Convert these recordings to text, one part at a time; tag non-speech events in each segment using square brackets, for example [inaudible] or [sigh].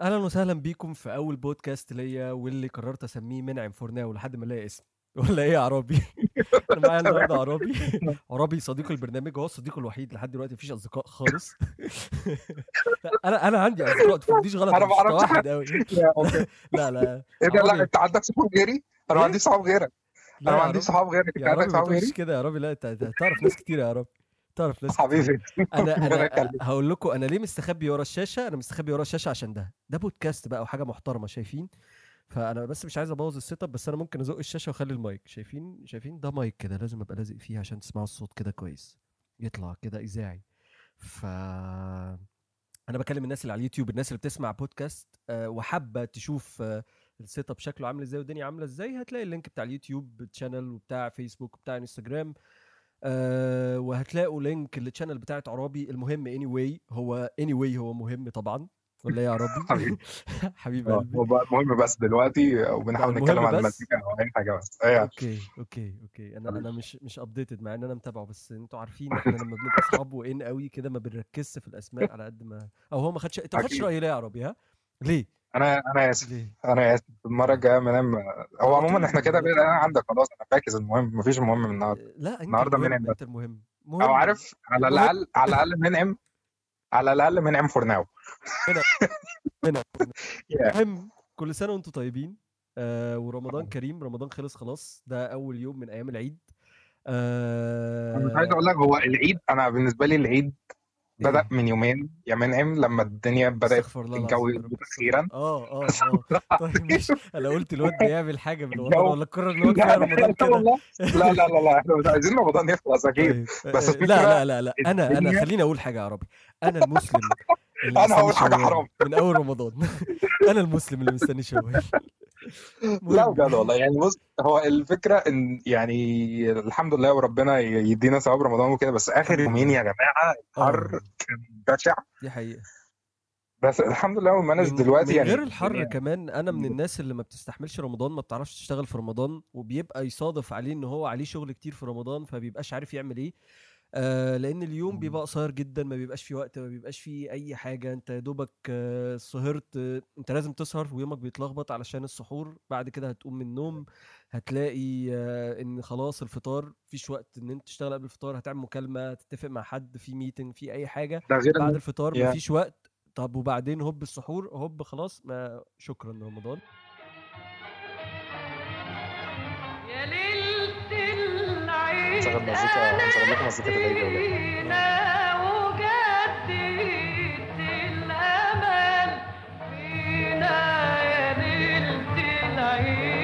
أهلا وسهلا بيكم في أول بودكاست ليا واللي قررت أسميه منعم فور ناو لحد ما ألاقي اسم. [laughs] ولا إيه يا عرابي [laughs] أنا معايا النهارده عرابي [laughs] عرابي صديق البرنامج هو الصديق الوحيد لحد دلوقتي مفيش أصدقاء خالص. أنا أنا عندي أصدقاء ما تفهمنيش غلط أنا ما أعرفش واحد قوي. لا لا إيه ده؟ لا أنت عندك صحاب غيري؟ أنا ما عنديش صحاب غيرك. أنا ما عنديش صحاب غيرك. أنت عندك صحاب غيري؟ كده يا عرابي لا أنت تعرف ناس كتير يا عرابي تعرف ناس كتير. حبيبي. أنا [laughs] أنا هقول لكم أنا ليه مستخبي ورا الشاشة؟ أنا مستخبي ورا الشاشة عشان ده. ده بودكاست بقى وحاجة محترمة شايفين؟ فأنا بس مش عايز أبوظ ال setup بس أنا ممكن أزق الشاشة وأخلي المايك. شايفين؟ شايفين؟ ده مايك كده لازم أبقى لازق فيه عشان تسمعوا الصوت كده كويس. يطلع كده إذاعي. ف أنا بكلم الناس اللي على اليوتيوب الناس اللي بتسمع بودكاست آه، وحابة تشوف آه، ال setup شكله عامل إزاي والدنيا عاملة إزاي هتلاقي ال link بتاع اليوتيوب channel وبتاع فيسبوك وبتاع انستجرام أه وهتلاقوا link لل channel بتاعت عرابي. المهم اني anyway هو اني anyway هو مهم طبعا. ولا يا عرابي [laughs] حبيبي. [laughs] حبيب آه قلبي. المهم بس دلوقتي وبنحاول نتكلم عن المزيكا أو أي حاجة بس. إيه okay okay okay. أنا أنا مش مش updated مع إن أنا متابعه بس أنتوا عارفين إحنا لما بنبقى أصحاب وان قوي كده ما بنركزش في الأسماء على قد ما أو هو ما خدش أنت ما أكيد. رايي ليه يا عرابي ها؟ ليه؟ أنا أنا آسف ليه؟ أنا آسف. المرة الجاية منعم. هو عموما إحنا كده بقى أنا عندك خلاص أنا فاكس المهم مفيش المهم من النهارده. لا أنت النهارده منعم أنت المهم. أو مهم. عارف على الأقل على الأقل منعم على الأقل منعم for now هنا هنا المهم كل سنة وأنتم طيبين. آه ورمضان كريم. رمضان خلص خلاص. ده أول يوم من أيام العيد. أنا مش عايز أقول آه لك هو العيد أنا بالنسبة لي العيد بدأ إيه. من يومين يا منعم لما الدنيا بدأت الجو أخيرا. آه آه [laughs] آه. طيب ماشي. أنا قلت الواد بيعمل حاجة بالرمضان الجو ولا قرر ان هو لا رمضان لا كده؟ لا لا لا لا إحنا مش عايزين رمضان يخلص أكيد. طيب بس آه، لا لا لا لا أنا أنا الدنيا خليني أقول حاجة يا عربي. أنا المسلم اللي [laughs] أنا هقول حاجة حرام. من أول رمضان. [laughs] أنا المسلم اللي مستني شوال لا بجد والله. يعني بص هو الفكرة إن يعني الحمد لله وربنا يدينا ثواب رمضان وكده بس آخر يومين يا جماعة الحر آه كان بشع. دي حقيقة. بس الحمد لله من دلوقتي من يعني غير الحر الدنيا كمان أنا من الناس اللي ما بتستحملش رمضان ما بتعرفش تشتغل في رمضان وبيبقى يصادف عليه إن هو عليه شغل كتير في رمضان فبيبقاش عارف يعمل إيه. آه لأن اليوم بيبقى قصير جدا ما بيبقاش فيه وقت ما بيبقاش فيه أي حاجة أنت يا دوبك آه سهرت آه أنت لازم تسهر ويومك بيتلخبط علشان السحور بعد كده هتقوم من النوم هتلاقي آه إن خلاص الفطار مفيش وقت إن أنت تشتغل قبل الفطار هتعمل مكالمة تتفق مع حد في ميتنج في أي حاجة بعد الفطار يا مفيش وقت طب وبعدين هوب السحور هوب خلاص ما شكرا رمضان. العيد نشغل مزيكا أنا نشغل لكم مزيكا؟ فينا وجددت الأمل فينا يا ليلة العيد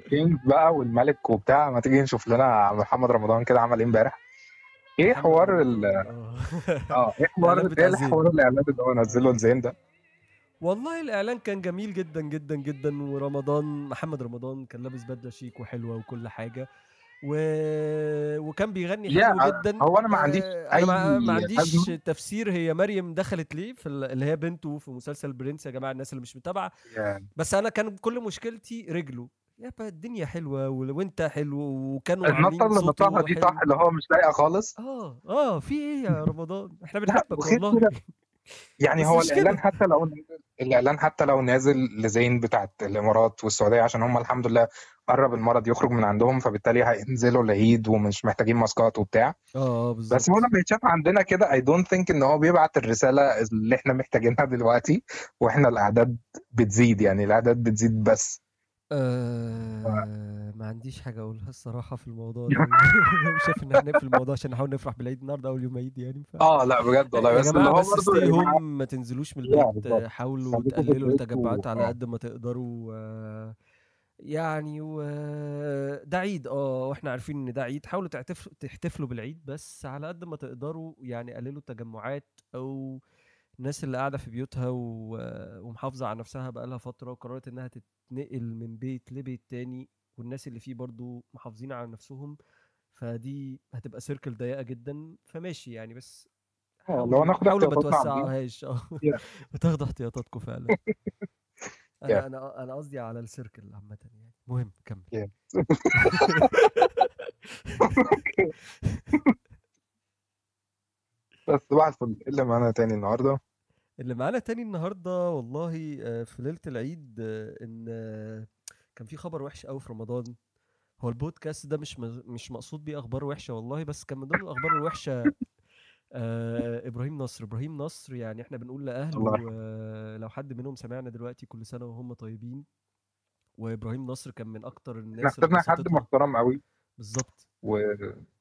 kings بقى والملك وبتاع. ما تيجي نشوف لنا محمد رمضان كده عمل إيه امبارح؟ إيه حوار ال رمضان آه إيه حوار إيه الحوار الإعلان اللي هو نزله لزين ده؟ والله الإعلان كان جميل جدا جدا جدا. ورمضان محمد رمضان كان لابس بدلة شيك وحلوة وكل حاجة. و... وكان بيغني حلو جدا. هو أنا ما عنديش آه، أنا ما, ما اي عنديش أزمة. تفسير. هي مريم دخلت ليه في ال- اللي هي بنته في مسلسل برنس يا جماعة الناس اللي مش متابعة. يعني بس أنا كان كل مشكلتي رجله. يابا الدنيا حلوة وانت حلو وكانوا النطه اللي نطها دي صح اللي هو مش لايقة خالص؟ آه آه في إيه يا رمضان؟ إحنا بنحبك والله. [laughs] يعني هو الاعلان كده. حتى لو الإعلان حتى لو نازل لزين بتاعت الإمارات والسعودية عشان هم الحمد لله قرب المرض يخرج من عندهم فبالتالي هينزلوا العيد ومش محتاجين ماسكات وبتاع. آه آه بس هو بالظبط لما يتشاف عندنا كده I don't think إن هو بيبعت الرسالة اللي إحنا محتاجينها دلوقتي وإحنا الأعداد بتزيد يعني الأعداد بتزيد بس. آه ما عنديش حاجة أقولها الصراحة في الموضوع ده. [laughs] [laughs] شايف إن إحنا نقفل الموضوع عشان نحاول نفرح بالعيد النهاردة أول يوم عيد يعني ف آه لأ بجد والله. بس اللي هو بس برضه هوم ما تنزلوش من البيت. آه، حاولوا في تقللوا التجمعات على و... قد ما تقدروا آه، يعني و ده عيد. آه وإحنا عارفين إن ده عيد. حاولوا. تحتفلوا بالعيد بس على قد ما تقدروا يعني قللوا التجمعات أو الناس اللي قاعدة في بيوتها و... ومحافظة على نفسها بقالها فترة وقررت إنها تتنقل من بيت لبيت تاني والناس اللي فيه برضو محافظين على نفسهم فدي هتبقى سيركل ضيقة جدا. فماشي يعني بس آه لو ناخد حاولوا ما توسعوهاش. آه. يا. [laughs] وتاخدوا احتياطاتكم فعلا. [laughs] أنا أنا أنا قصدي على السيركل عامة يعني. مهم كمل. [laughs] بس الفل. إيه اللي معانا تاني النهارده. اللي معانا تاني النهارده والله آه، في ليلة العيد آه، إن آه، كان في خبر وحش قوي في رمضان. هو البودكاست ده مش مش مقصود بيه أخبار وحشة والله بس كان من ضمن الأخبار الوحشة آه إبراهيم نصر. إبراهيم نصر يعني إحنا بنقول لأهله. آه لو حد منهم سمعنا دلوقتي كل سنة وهم طيبين. وإبراهيم نصر كان من أكتر الناس اخترنا حد محترم قوي بالظبط. و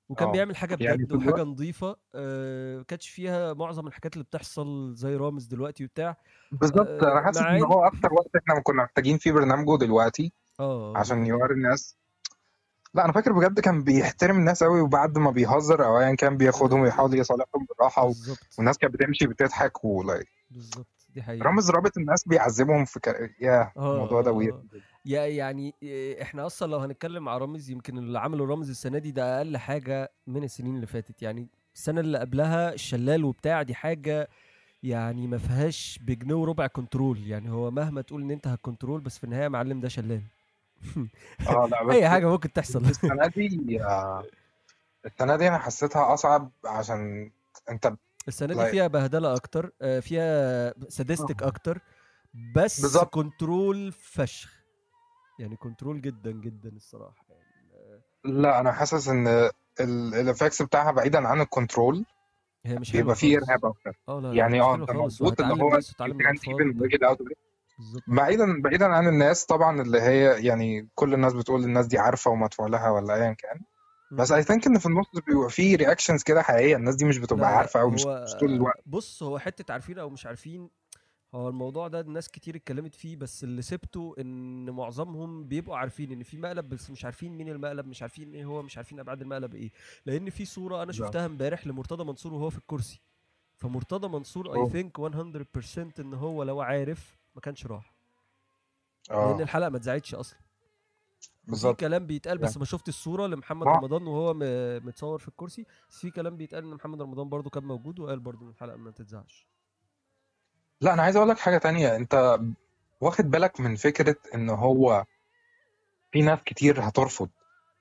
وكان آه. بيعمل حاجة يعني بجد في وحاجة نظيفة آه، ما كانتش فيها معظم الحاجات اللي بتحصل زي رامز دلوقتي وبتاع. بالظبط أنا آه، حاسس مع إن هو أكتر وقت إحنا كنا محتاجين فيه برنامجه دلوقتي آه عشان يوري الناس. لا أنا فاكر بجد كان بيحترم الناس قوي وبعد ما بيهزر أو ايا كان بياخدهم آه، ويحاول يصالحهم بالراحة و... والناس كانت بتمشي بتضحك ولايك بالظبط دي حقيقة. رامز رابط الناس بيعذبهم في ك... يا الموضوع ده ويرد يعني إيه، إحنا أصلا لو هنتكلم على رامز يمكن اللي عمله رامز السنة دي ده أقل حاجة من السنين اللي فاتت. يعني السنة اللي قبلها الشلال وبتاع دي حاجة يعني ما فيهاش بجنيه وربع control يعني هو مهما تقول إن أنت هت control بس في النهاية يا معلم ده شلال. آه لا [laughs] بس أي حاجة ممكن تحصل. السنة دي آه، السنة دي أنا حسيتها أصعب عشان أنت السنة دي فيها بهدلة أكتر آه، فيها سادستك أكتر بس بالظبط. control فشخ. يعني control جدا جدا الصراحة يعني. آه، لا أنا حاسس إن ال effects بتاعها بعيدا عن ال control هي مش بيبقى فيه إرهاب أكتر. آه لا لا يعني آه أنت مظبوط اللي هو بالظبط. بعيدا بعيدا عن الناس طبعا اللي هي يعني كل الناس بتقول الناس دي عارفة ومدفوع لها ولا ايا كان. بس. I think إن في النص بيبقى فيه reactions كده حقيقية. الناس دي مش بتبقى عارفة أو مش طول الوقت. بص هو حتة عارفين أو مش عارفين هو الموضوع ده ناس كتير اتكلمت فيه بس اللي سبته إن معظمهم بيبقوا عارفين إن في مقلب بس مش عارفين مين المقلب مش عارفين إيه هو مش عارفين أبعاد المقلب إيه. لأن في صورة أنا شفتها امبارح لمرتضى منصور وهو في الكرسي. فمرتضى منصور اي أوه. ثينك 100% إن هو لو عارف ما كانش راح. لأن آه الحلقة ما اتذاعتش أصلا. بالظبط. كلام بيتقال يعني. بس ما شفت الصورة لمحمد رمضان وهو متصور في الكرسي. بس في كلام بيتقال إن محمد رمضان برضو كان موجود وقال برضو إن الحلقة ما تتذاعش. لا أنا عايز أقول لك حاجة تانية. أنت واخد بالك من فكرة إن هو في ناس كتير هترفض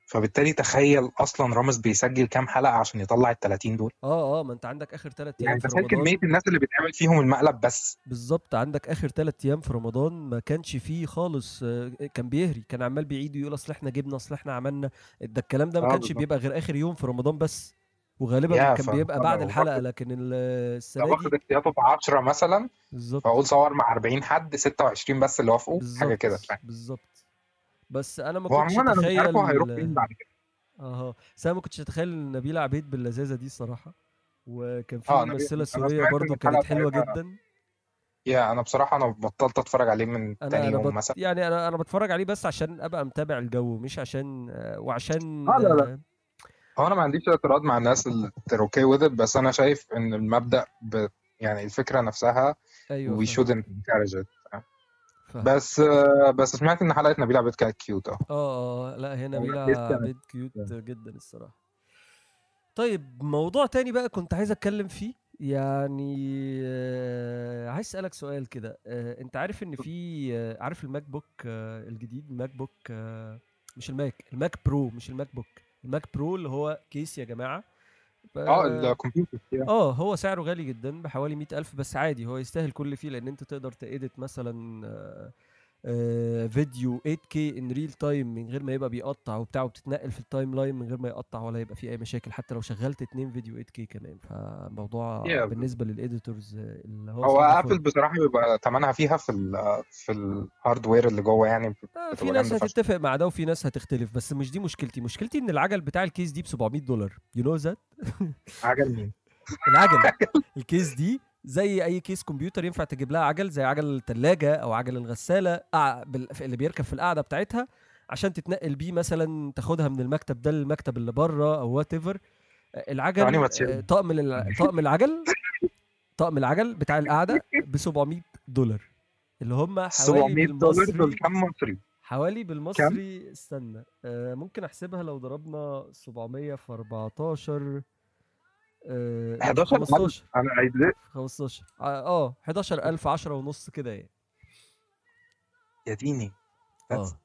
فبالتالي تخيل أصلا رامز بيسجل كام حلقة عشان يطلع ال 30 دول؟ آه آه ما أنت عندك آخر ثلاث يعني أيام في تخيل كمية رمضان الناس اللي بتعمل فيهم المقلب بس. بالظبط عندك آخر ثلاث أيام في رمضان ما كانش فيه خالص آه، كان بيهري كان عمال بيعيد ويقول أصل إحنا جبنا أصل إحنا عملنا. ده الكلام ده ما آه كانش بيبقى غير آخر يوم في رمضان بس. وغالبا كان بيبقى بعد الحلقة لكن السنة دي واخد احتياطه في 10 مثلا بالظبط. فأقول صور مع 40 حد 26 بس اللي وافقوا حاجة كده. بالظبط. بس أنا ما كنتش هو هيروح اتخيل فين بعد كده. آه بس أنا ما كنتش أتخيل إن نبيله عبيد باللذاذة دي الصراحة. وكان في أنا ممثلة سورية برضو كانت حلوة جدا. يا أنا بصراحة أنا بطلت أتفرج عليه من أنا تاني أنا يوم بت... مثلا. يعني أنا أنا بتفرج عليه بس عشان أبقى متابع الجو مش عشان آه، وعشان آه لا لا. آه، هو أنا ما عنديش اعتراض مع الناس اللي okay with بس أنا شايف إن المبدأ ب... يعني الفكرة نفسها أيوه encourage it. فاهم. بس آه، بس سمعت إن حلقة نبيل عبيد كانت cute آه آه آه لأ هي نبيلة عبيد cute جدا الصراحة. طيب موضوع تاني بقى كنت عايز أتكلم فيه يعني آه، عايز أسألك سؤال كده. آه، أنت عارف إن في آه، عارف الماك بوك آه، الجديد الماك بوك آه، مش الماك الماك برو مش الماك بوك. الماك برو اللي هو case يا جماعة. آه الكمبيوتر آه هو سعره غالي جدا بحوالي مئة ألف بس عادي هو يستاهل كل فيه لأن أنت تقدر ت edit مثلا آه، فيديو 8K in real time من غير ما يبقى بيقطع وبتاع وبتتنقل في ال timeline من غير ما يقطع ولا يبقى فيه أي مشاكل. حتى لو شغلت اتنين فيديو 8K كمان. فالموضوع Yeah. بالنسبة لل editors اللي هو هو Apple بصراحة بيبقى ثمنها فيها في ال في ال hardware اللي جوه يعني. آه، في ناس هتتفق مع ده وفي ناس هتختلف بس مش دي مشكلتي. مشكلتي إن العجل بتاع ال case دي ب 700 دولار. you know that عجل مين؟ [laughs] العجل. [laughs] ال case دي زي أي case كمبيوتر ينفع تجيب لها عجل زي عجل الثلاجه أو عجل الغسالة اللي بيركب في القعدة بتاعتها عشان تتنقل بيه مثلا تاخدها من المكتب ده للمكتب اللي بره أو whatever العجل آه، طقم طقم العجل طقم العجل بتاع القعدة ب 700 دولار اللي هم حوالي 700 دولار دول كام مصري؟ حوالي بالمصري استنى آه ممكن أحسبها لو ضربنا 700 في 14 آه لا في 11000 15 أنا عايز في 15 آه آه، 11000 10 ونص كده يعني. يا ديني آه.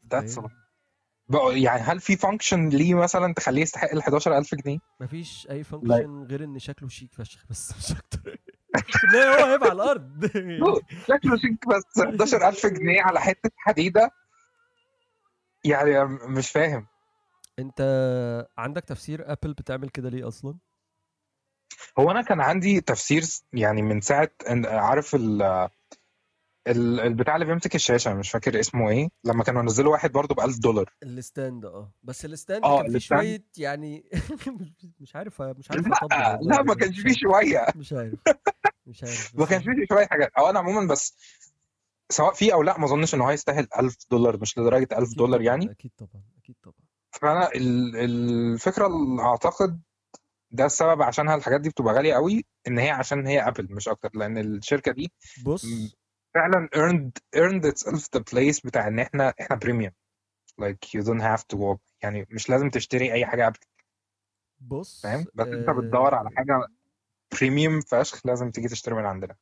بقى- يعني هل في function ليه مثلا تخليه يستحق ال 11000 جنيه؟ مفيش أي function غير إن شكله شيك فشخ بس مش أكتر. [laughs] لا هو هيبقى على الأرض. [laughs] شكله شيك بس 11000 جنيه على حتة حديدة. يعني مش فاهم. أنت عندك تفسير Apple بتعمل كده ليه أصلا؟ هو أنا كان عندي تفسير يعني من ساعة عارف ال ال- البتاع اللي بيمسك الشاشة مش فاكر اسمه إيه لما كانوا نزلوا واحد برضه ب 1000 دولار. ال stand آه. بس ال stand آه، كان فيه. شوية يعني [laughs] مش- عارف مش عارف لا لا ما كانش فيه. شوية. مش عارف مش عارف. [laughs] ما كانش فيه شوية حاجات. أو أنا عموما بس سواء فيه أو لا ما أظنش إن هو يستاهل 1000 دولار مش لدرجة 1000 أكيد دولار يعني. أكيد طبعا أكيد طبعا. فأنا ال- الفكرة اللي أعتقد ده السبب عشانها الحاجات دي بتبقى غالية قوي إن هي عشان هي Apple مش أكتر لأن الشركة دي بص. فعلا earned earned itself the place بتاع إن إحنا إحنا premium like you don't have to walk يعني مش لازم تشتري أي حاجة Apple بص فاهم؟ بس أنت بتدور على آه، حاجة premium فشخ لازم تيجي تشتري من عندنا.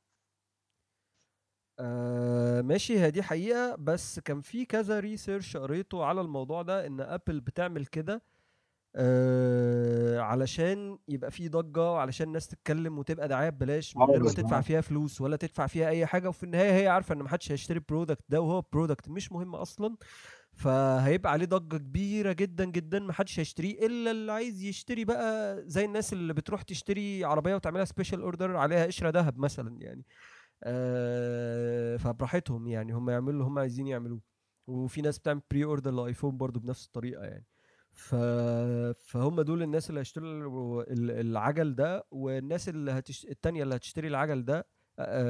آه ماشي هي دي حقيقة. بس كان في كذا research قريته على الموضوع ده إن Apple بتعمل كده. آه علشان يبقى في ضجة وعلشان الناس تتكلم وتبقى دعاية ببلاش من غير ما. تدفع فيها فلوس ولا تدفع فيها أي حاجة. وفي النهاية هي عارفة إن محدش هيشتري ال product ده وهو product مش مهم أصلا. فهيبقى عليه ضجة كبيرة جدا جدا محدش هيشتريه إلا اللي عايز يشتري بقى زي الناس اللي بتروح تشتري عربية وتعملها special order عليها قشرة ذهب مثلا يعني. آه، فبراحتهم يعني هم يعملوا اللي هم عايزين يعملوه. وفي ناس بتعمل pre-order ل iPhone برضو بنفس الطريقة يعني. ف... فهم دول الناس اللي هيشتروا ال- العجل ده والناس اللي هتش... التانية اللي هتشتري العجل ده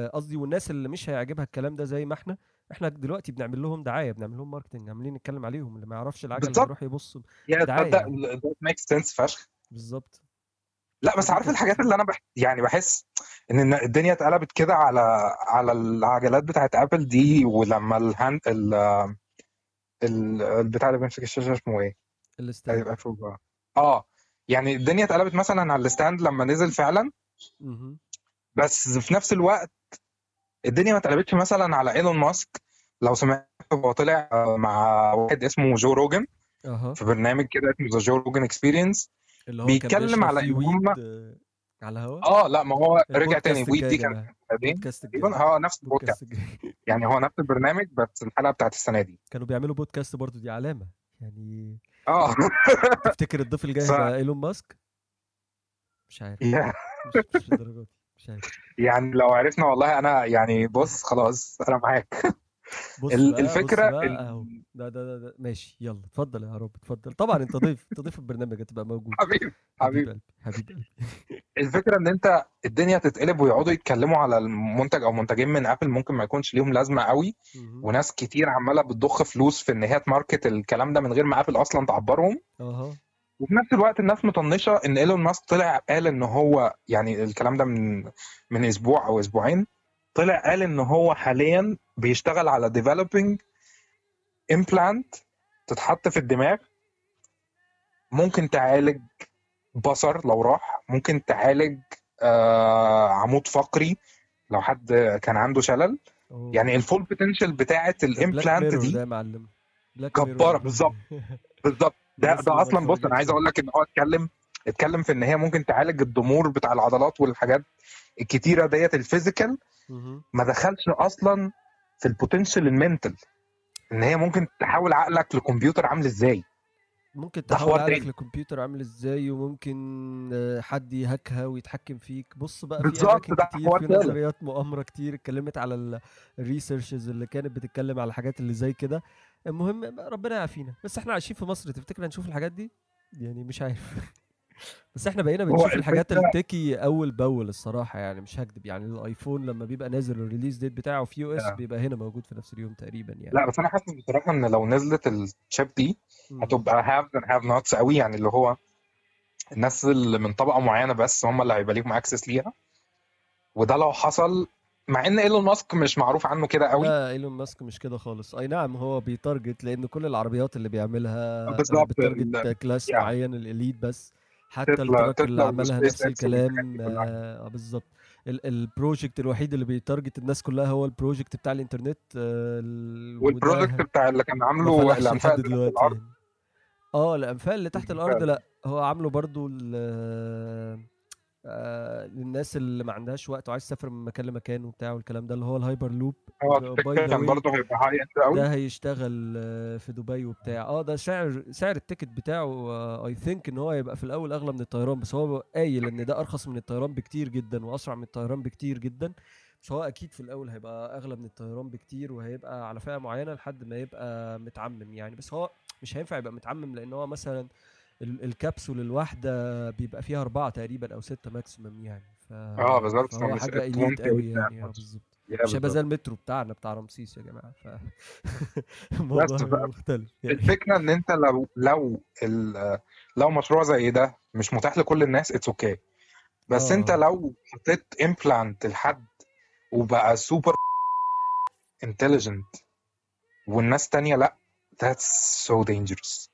قصدي والناس اللي مش هيعجبها الكلام ده زي ما إحنا إحنا دلوقتي بنعمل لهم دعاية بنعمل لهم marketing عاملين نتكلم عليهم اللي ما يعرفش العجل. هيروح يبص تصدق يعني. ده make sense فشخ بالظبط لا بس عارف الحاجات اللي أنا بح... يعني بحس إن الدنيا اتقلبت كده على على العجلات بتاعت Apple دي ولما ال hand ال... ال... البتاع اللي بيمسك الشاشة اسمه إيه؟ ال stand. هيبقى فوق. آه يعني الدنيا اتقلبت مثلا على ال stand لما نزل فعلا. بس في نفس الوقت الدنيا ما اتقلبتش مثلا على إيلون ماسك. لو سمعت هو طلع مع واحد اسمه جو روجن أها. في برنامج كده اسمه The Joe Rogan Experience اللي هو بيتكلم على إن هم- على الهوا؟ آه لا ما هو رجع تاني. weed دي كانت آه نفس البودكاست. يعني هو نفس البرنامج بس الحلقة بتاعت السنة دي. كانوا بيعملوا بودكاست برضو دي علامة. يعني آه. [laughs] تفتكر الضيف الجاي هيبقى إيلون ماسك؟ مش عارف. مش مش مش عارف. يعني لو عرفنا والله أنا يعني بص خلاص أنا معاك. بص الفكرة بص بقى ده, ده ده ده. ماشي يلا اتفضل يا رب اتفضل. طبعا انت ضيف انت ضيف البرنامج هتبقى موجود. [laughs] حبيبي حبيب حبيبي. قلبي حبيب قلبي. [laughs] الفكرة إن أنت الدنيا تتقلب ويقعدوا يتكلموا على المنتج أو منتجين من Apple ممكن ما يكونش ليهم لازمة قوي. وناس كتير عمالة بتضخ فلوس في إن هي ت market الكلام ده من غير ما Apple أصلا تعبرهم. أها. وفي نفس الوقت الناس مطنشة إن إيلون ماسك طلع قال إن هو يعني الكلام ده من من أسبوع أو أسبوعين طلع قال إن هو حاليا بيشتغل على developing implant تتحط في الدماغ ممكن تعالج بصر لو راح ممكن تعالج آه عمود فقري لو حد كان عنده شلل أوه. يعني ال full potential بتاع ال implant دي ده معلم ده. بالظبط. [laughs] بالظبط ده ده أصلا بص أنا عايز. أقول لك إن هو اتكلم اتكلم في إن هي ممكن تعالج الضمور بتاع العضلات والحاجات الكتيرة ديت ال physical. ما دخلش أصلا في ال potential ال mental إن هي ممكن تحول عقلك لكمبيوتر عامل إزاي. ممكن تحول عقلك. لكمبيوتر عامل إزاي وممكن آه، حد ي hack ها ويتحكم فيك. بص بقى في أماكن كتير في. نظريات مؤامرة كتير اتكلمت على ال researches اللي كانت بتتكلم على الحاجات اللي زي كده. المهم ربنا يعافينا. بس إحنا عايشين في مصر تفتكر هنشوف الحاجات دي؟ يعني مش عارف. [laughs] بس إحنا بقينا بنشوف الحاجات ال techy أول بأول الصراحة يعني مش هكدب يعني ال iPhone لما بيبقى نازل ال release ديت بتاعه في US آه. بيبقى هنا موجود في نفس اليوم تقريبا يعني لا بس أنا حاسس بصراحة إن لو نزلت ال chip دي. هتبقى have and have nots قوي يعني اللي هو الناس اللي من طبقة معينة بس هم اللي هيبقى ليهم access ليها وده لو حصل مع إن إيلون ماسك مش معروف عنه كده قوي لا إيلون ماسك مش كده خالص أي نعم هو بي target لأن كل العربيات اللي بيعملها بت target class. معين ال elite بس حتى ال truck اللي عملها نفس الكلام. آه بالظبط. ال- ال project الوحيد اللي بي target الناس كلها هو ال project بتاع الإنترنت آه، ال- وال project بتاع اللي كان عامله الأنفاق لحد اللي تحت دلوقتي الأرض؟ يعني. آه الأنفاق اللي تحت الأرض لا هو عامله برضو آه للناس اللي ما عندهاش وقت وعايز تسافر من مكان لمكان وبتاع والكلام ده اللي هو الهايبر لوب. ده كان برضه هيبقى high قوي ده هيشتغل آه، في دبي وبتاع. آه ده سعر سعر ال ticket بتاعه I think إن هو هيبقى في الأول أغلى من الطيران بس هو قايل إن ده أرخص من الطيران بكتير جدا وأسرع من الطيران بكتير جدا. بس هو أكيد في الأول هيبقى أغلى من الطيران بكتير وهيبقى على فئة معينة لحد ما يبقى متعمم يعني. بس هو مش هينفع يبقى متعمم لأن هو مثلا الكبسول الواحدة بيبقى فيها أربعة تقريبا أو ستة maximum يعني. ف... آه بالظبط مش حاجة ات elite وانت قوي يعني. بالظبط. مش هيبقى بالظبط. زي المترو بتاعنا بتاع رمسيس يا جماعة. ف [laughs] الموضوع مختلف يعني. الفكرة إن أنت لو لو لو مشروع زي ده مش متاح لكل الناس it's okay okay. بس أنت آه. لو حطيت implant لحد وبقى super intelligent والناس تانية لأ that's so dangerous.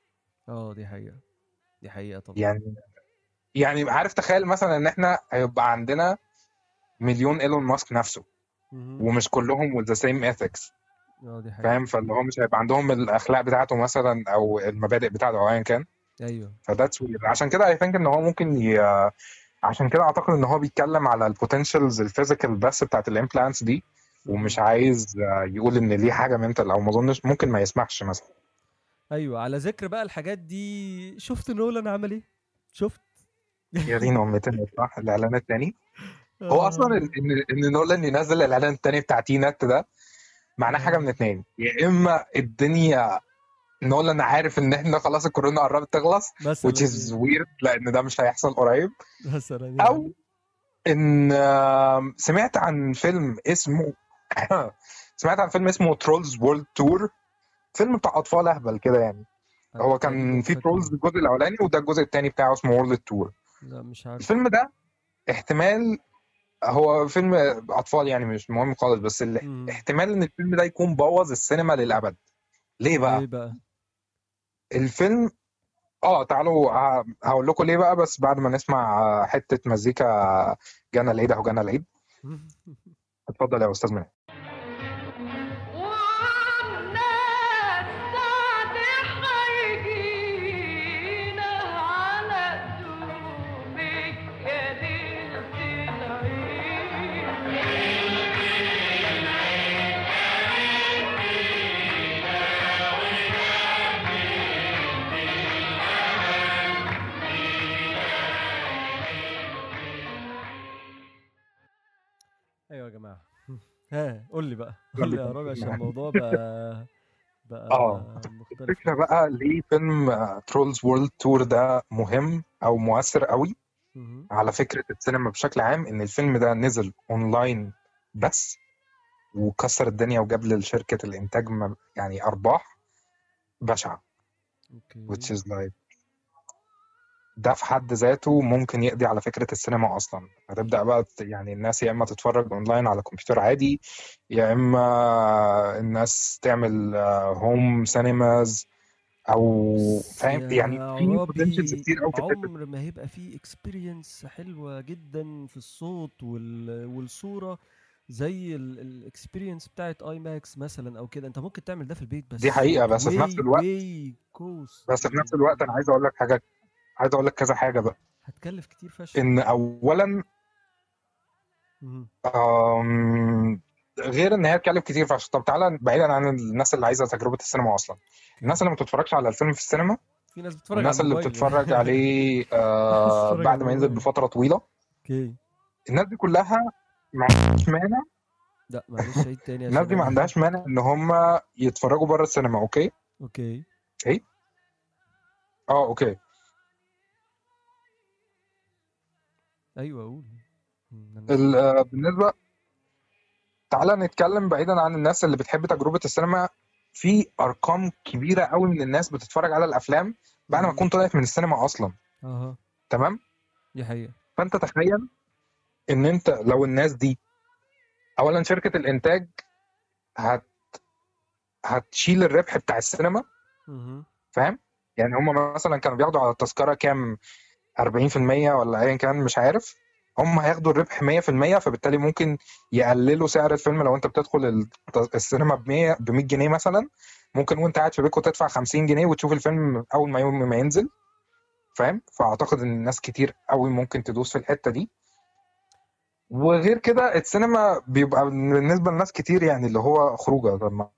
آه دي حقيقة. دي حقيقة طبعا. يعني يعني عارف تخيل مثلا إن إحنا هيبقى عندنا مليون إيلون ماسك نفسه. ومش كلهم with the same ethics. حقيقة. فاهم؟ فاللي هو مش هيبقى عندهم الأخلاق بتاعته مثلا أو المبادئ بتاعته أو ايا كان. أيوه. ف that's weird عشان كده I think إن هو ممكن ي... عشان كده أعتقد إن هو بيتكلم على ال potentials ال physical بس بتاعت ال implants دي ومش. عايز آه، يقول إن ليه حاجة منتال أو ما أظنش ممكن ما يسمحش مثلا. أيوه على ذكر بقى الحاجات دي شفت نولان عمل إيه؟ شفت؟ يا دين امتنا صح؟ الإعلان التاني؟ [laughs] هو أصلا آه. إن إن إن نولان ينزل الإعلان التاني بتاع تي نت ده معناه حاجة من آه. اتنين. يا إما الدنيا نولان عارف إن إحنا خلاص الكورونا قربت تخلص which is weird لأن ده مش هيحصل قريب. مثلا يعني. أو أنت سمعت عن فيلم اسمه [coughs] سمعت عن فيلم اسمه Trolls World Tour فيلم بتاع أطفال أهبل كده يعني. هو كان في Trolls الجزء الأولاني وده الجزء الثاني بتاعه اسمه World Tour لا مش عارف. الفيلم ده احتمال هو فيلم أطفال يعني مش مهم خالص بس. احتمال إن الفيلم ده يكون بوظ السينما للأبد. ليه بقى؟ ليه بقى؟ الفيلم آه تعالوا هقول لكم ليه بقى بس بعد ما نسمع حتة مزيكا جانا العيد أهو جانا العيد. [laughs] اتفضل يا أستاذ منى لي يا. رامي عشان الموضوع [laughs] بقى بقى آه. مختلف الفكرة بقى ليه فيلم Trolls World Tour ده مهم أو مؤثر قوي. على فكرة السينما بشكل عام إن الفيلم ده نزل اونلاين بس وكسر الدنيا وجاب لشركه الإنتاج يعني أرباح بشعة. okay. Which is like ده في حد ذاته ممكن يقضي على فكرة السينما أصلا. هتبدأ بقى يعني الناس يا إما تتفرج أونلاين على كمبيوتر عادي يا إما الناس تعمل home cinemas أو بس فاهم يعني في potentials عرابي كتير في الحتة عمر ما هيبقى فيه experience حلوة جدا في الصوت وال... والصورة زي ال experience بتاعت IMAX مثلا أو كده. أنت ممكن تعمل ده في البيت بس دي حقيقة بس في نفس الوقت بس في نفس الوقت أنا عايز أقول لك حاجة عايز أقول لك كذا حاجة بقى. هتكلف كتير فشخ. أولا مهم. أم، غير إن هي تكلف كتير فشخ. طب تعالى بعيدا عن الناس اللي عايزة تجربة السينما أصلا. الناس اللي ما بتتفرجش على الفيلم في السينما في ناس بتتفرج الناس اللي بتتفرج [laughs] عليه آه بعد ما ينزل. بفترة طويلة. okay. الناس دي كلها ما عندهاش مانع. لا معلش عيد تاني الناس دي ما عندهاش مانع إن هم يتفرجوا بره السينما okay؟ okay. آه أوكي. أيوه قول. ال- آه، بالنسبة تعالى نتكلم بعيدا عن الناس اللي بتحب تجربة السينما. في أرقام كبيرة قوي من الناس بتتفرج على الأفلام بعد ما. تكون طلعت من السينما أصلا. أها. تمام؟ دي حقيقة. فأنت تخيل إن أنت لو الناس دي اولا شركة الإنتاج هت هتشيل الربح بتاع السينما. فاهم؟ يعني هم مثلا كانوا بياخدوا على التذكرة كام؟ 40% ولا ايا كان مش عارف. هم هياخدوا الربح 100% فبالتالي ممكن يقللوا سعر الفيلم. لو أنت بتدخل ال- السينما ب 100 ب 100 جنيه مثلا ممكن وأنت قاعد في بيتكم تدفع 50 جنيه وتشوف الفيلم أول ما يوم ما ينزل فاهم؟ فأعتقد إن ناس كتير قوي ممكن تدوس في الحتة دي. وغير كده السينما بيبقى بالنسبة لناس كتير يعني اللي هو خروجة. طب ما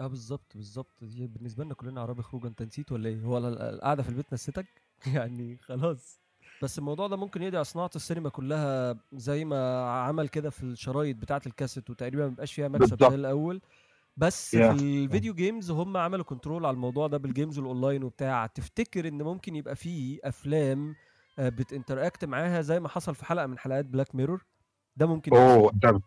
آه بالظبط بالظبط. بالنسبة لنا كلنا عربي خروج أنت نسيت ولا إيه؟ هو ال- القعدة في البيت نسيتك؟ [laughs] يعني خلاص. بس الموضوع ده ممكن يدعي صناعة السينما كلها زي ما عمل كده في الشرايط بتاعة الكاسيت وتقريبا مبقاش فيها مكسب. زي الأول. بس Yeah. في ال video games هم عملوا control على الموضوع ده بال games ال online وبتاع. تفتكر إن ممكن يبقى فيه أفلام آه، بت interact معاها زي ما حصل في حلقة من حلقات Black Mirror ده ممكن أوه ده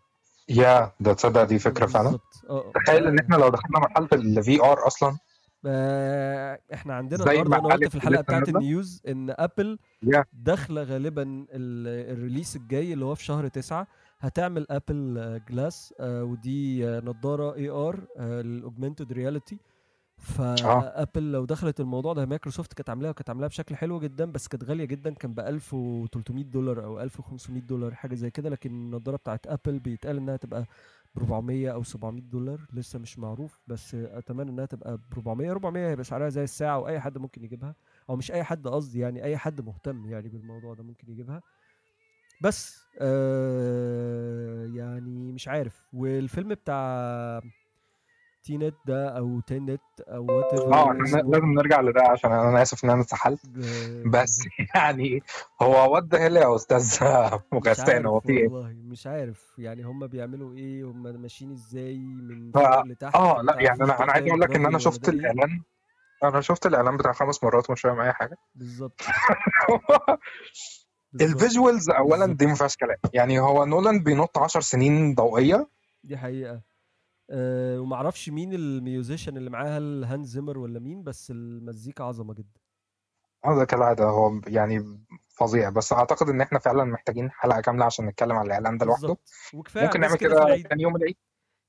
يا ده تصدق دي فكرة فعلا. بالظبط. آه تخيل إن إحنا لو دخلنا مرحلة ال VR أصلا آه، إحنا عندنا النهارده أنا قلت في الحلقة بتاعت. ال news إن Apple Yeah. داخلة غالبا ال- ال release الجاي اللي هو في شهر تسعة هتعمل Apple Glass ودي آه، نضارة AR ال augmented reality ف Apple لو دخلت الموضوع ده مايكروسوفت كانت عاملاها وكانت عاملاها بشكل حلو جدا بس كانت غالية جدا كان ب 1300 دولار أو 1500 دولار حاجة زي كده لكن النضارة بتاعت ابل بيتقال إنها تبقى ب 400 أو 700 دولار لسه مش معروف بس أتمنى إنها تبقى ب 400 400 هيبقى سعرها زي الساعة واي حد ممكن يجيبها أو مش أي حد قصدي يعني أي حد مهتم يعني بالموضوع ده ممكن يجيبها. بس آه يعني مش عارف. والفيلم بتاع Tenet ده أو Tenet أو what آه إحنا لازم نرجع لده عشان أنا آسف إن أنا اتسحلت. بس [laughs] يعني هو what the hell يا أستاذ؟ [laughs] مغسان هو في إيه؟ والله مش عارف. يعني هم بيعملوا إيه؟ هم ماشيين إزاي؟ من ف- فوق لتحت؟ آه لا يعني أنا أنا عايز أقول لك إن أنا شفت إيه. الإعلان. أنا شفت الإعلان بتاع خمس مرات ومش فاهم أي حاجة. بالظبط. [laughs] ال visuals اولا. دي ما فيهاش كلام. يعني هو نولان بينط 10 سنين ضوئية. دي حقيقة. أه ومعرفش مين ال musician اللي معاها هل هانز زيمر ولا مين؟ بس المزيكا عظمة جدا. هذا كالعادة هو يعني فظيع. بس أعتقد إن إحنا فعلا محتاجين حلقة كاملة عشان نتكلم على الإعلان ده لوحده. بالظبط. وكفاية ممكن نعمل كده تاني يوم العيد؟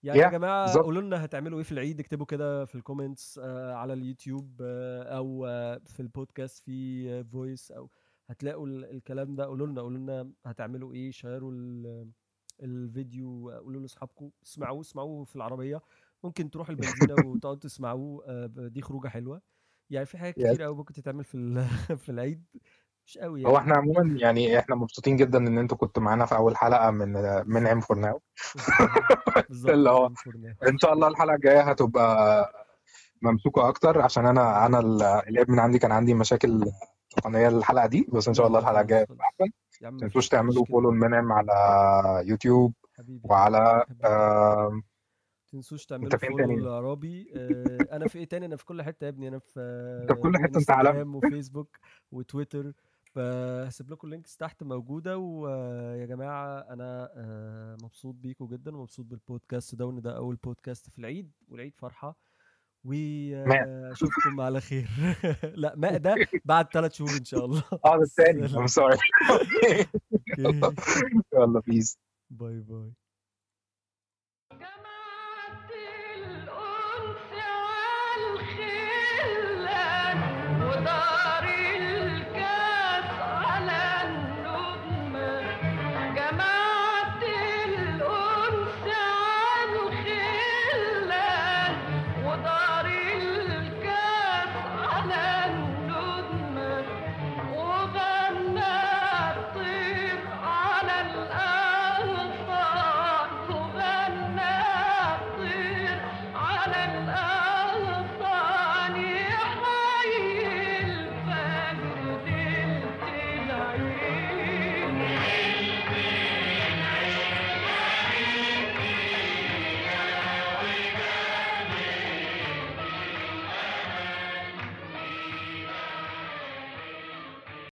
يعني يا بالظبط. قولوا لنا هتعملوا إيه في العيد اكتبوا كده في ال comments آه على اليوتيوب آه أو آه في البودكاست في voice أو هتلاقوا ال- الكلام ده. قولوا لنا قولوا لنا هتعملوا إيه شيروا ال- الفيديو قولوا لاصحابكم اسمعوه اسمعوه في العربية. ممكن تروحوا البنزينة [laughs] وتقعدوا تسمعوه آه دي خروجة حلوة. يعني في حاجات. كتير قوي ممكن تتعمل في [laughs] في العيد. مش قوي هو يعني. إحنا عموما يعني إحنا مبسوطين جدا إن أنتوا كنتوا معانا في أول حلقة من [laughs] من عم فور ناو بالظبط اللي هو-. إن شاء الله الحلقة الجاية هتبقى ممسوكة أكتر عشان أنا أنا ال- الابن عندي كان عندي مشاكل تقنية الحلقة دي بس إن شاء الله الحلقة الجاية أحسن. يا عم تنسوش تعملوا. فولو المنعم على يوتيوب حبيبي وعلى حبيبي. آه تنسوش تعملوا فولو تاني؟ لعرابي آه، أنا في إيه تاني أنا في كل حتة يا ابني أنا في أنت في كل حتة، أنت. إنستجرام وفيسبوك وتويتر فهسيب لكم ال links تحت موجودة ويا جماعة أنا آه، مبسوط بيكم جدا ومبسوط بالبودكاست ده وإن ده أول بودكاست في العيد والعيد فرحة واشوفكم على خير. [laughs] لا ماء ده [laughs] بعد ثلاث شهور إن شاء الله. آه ده الثاني [laughs] sorry. okay. يلا peace bye bye.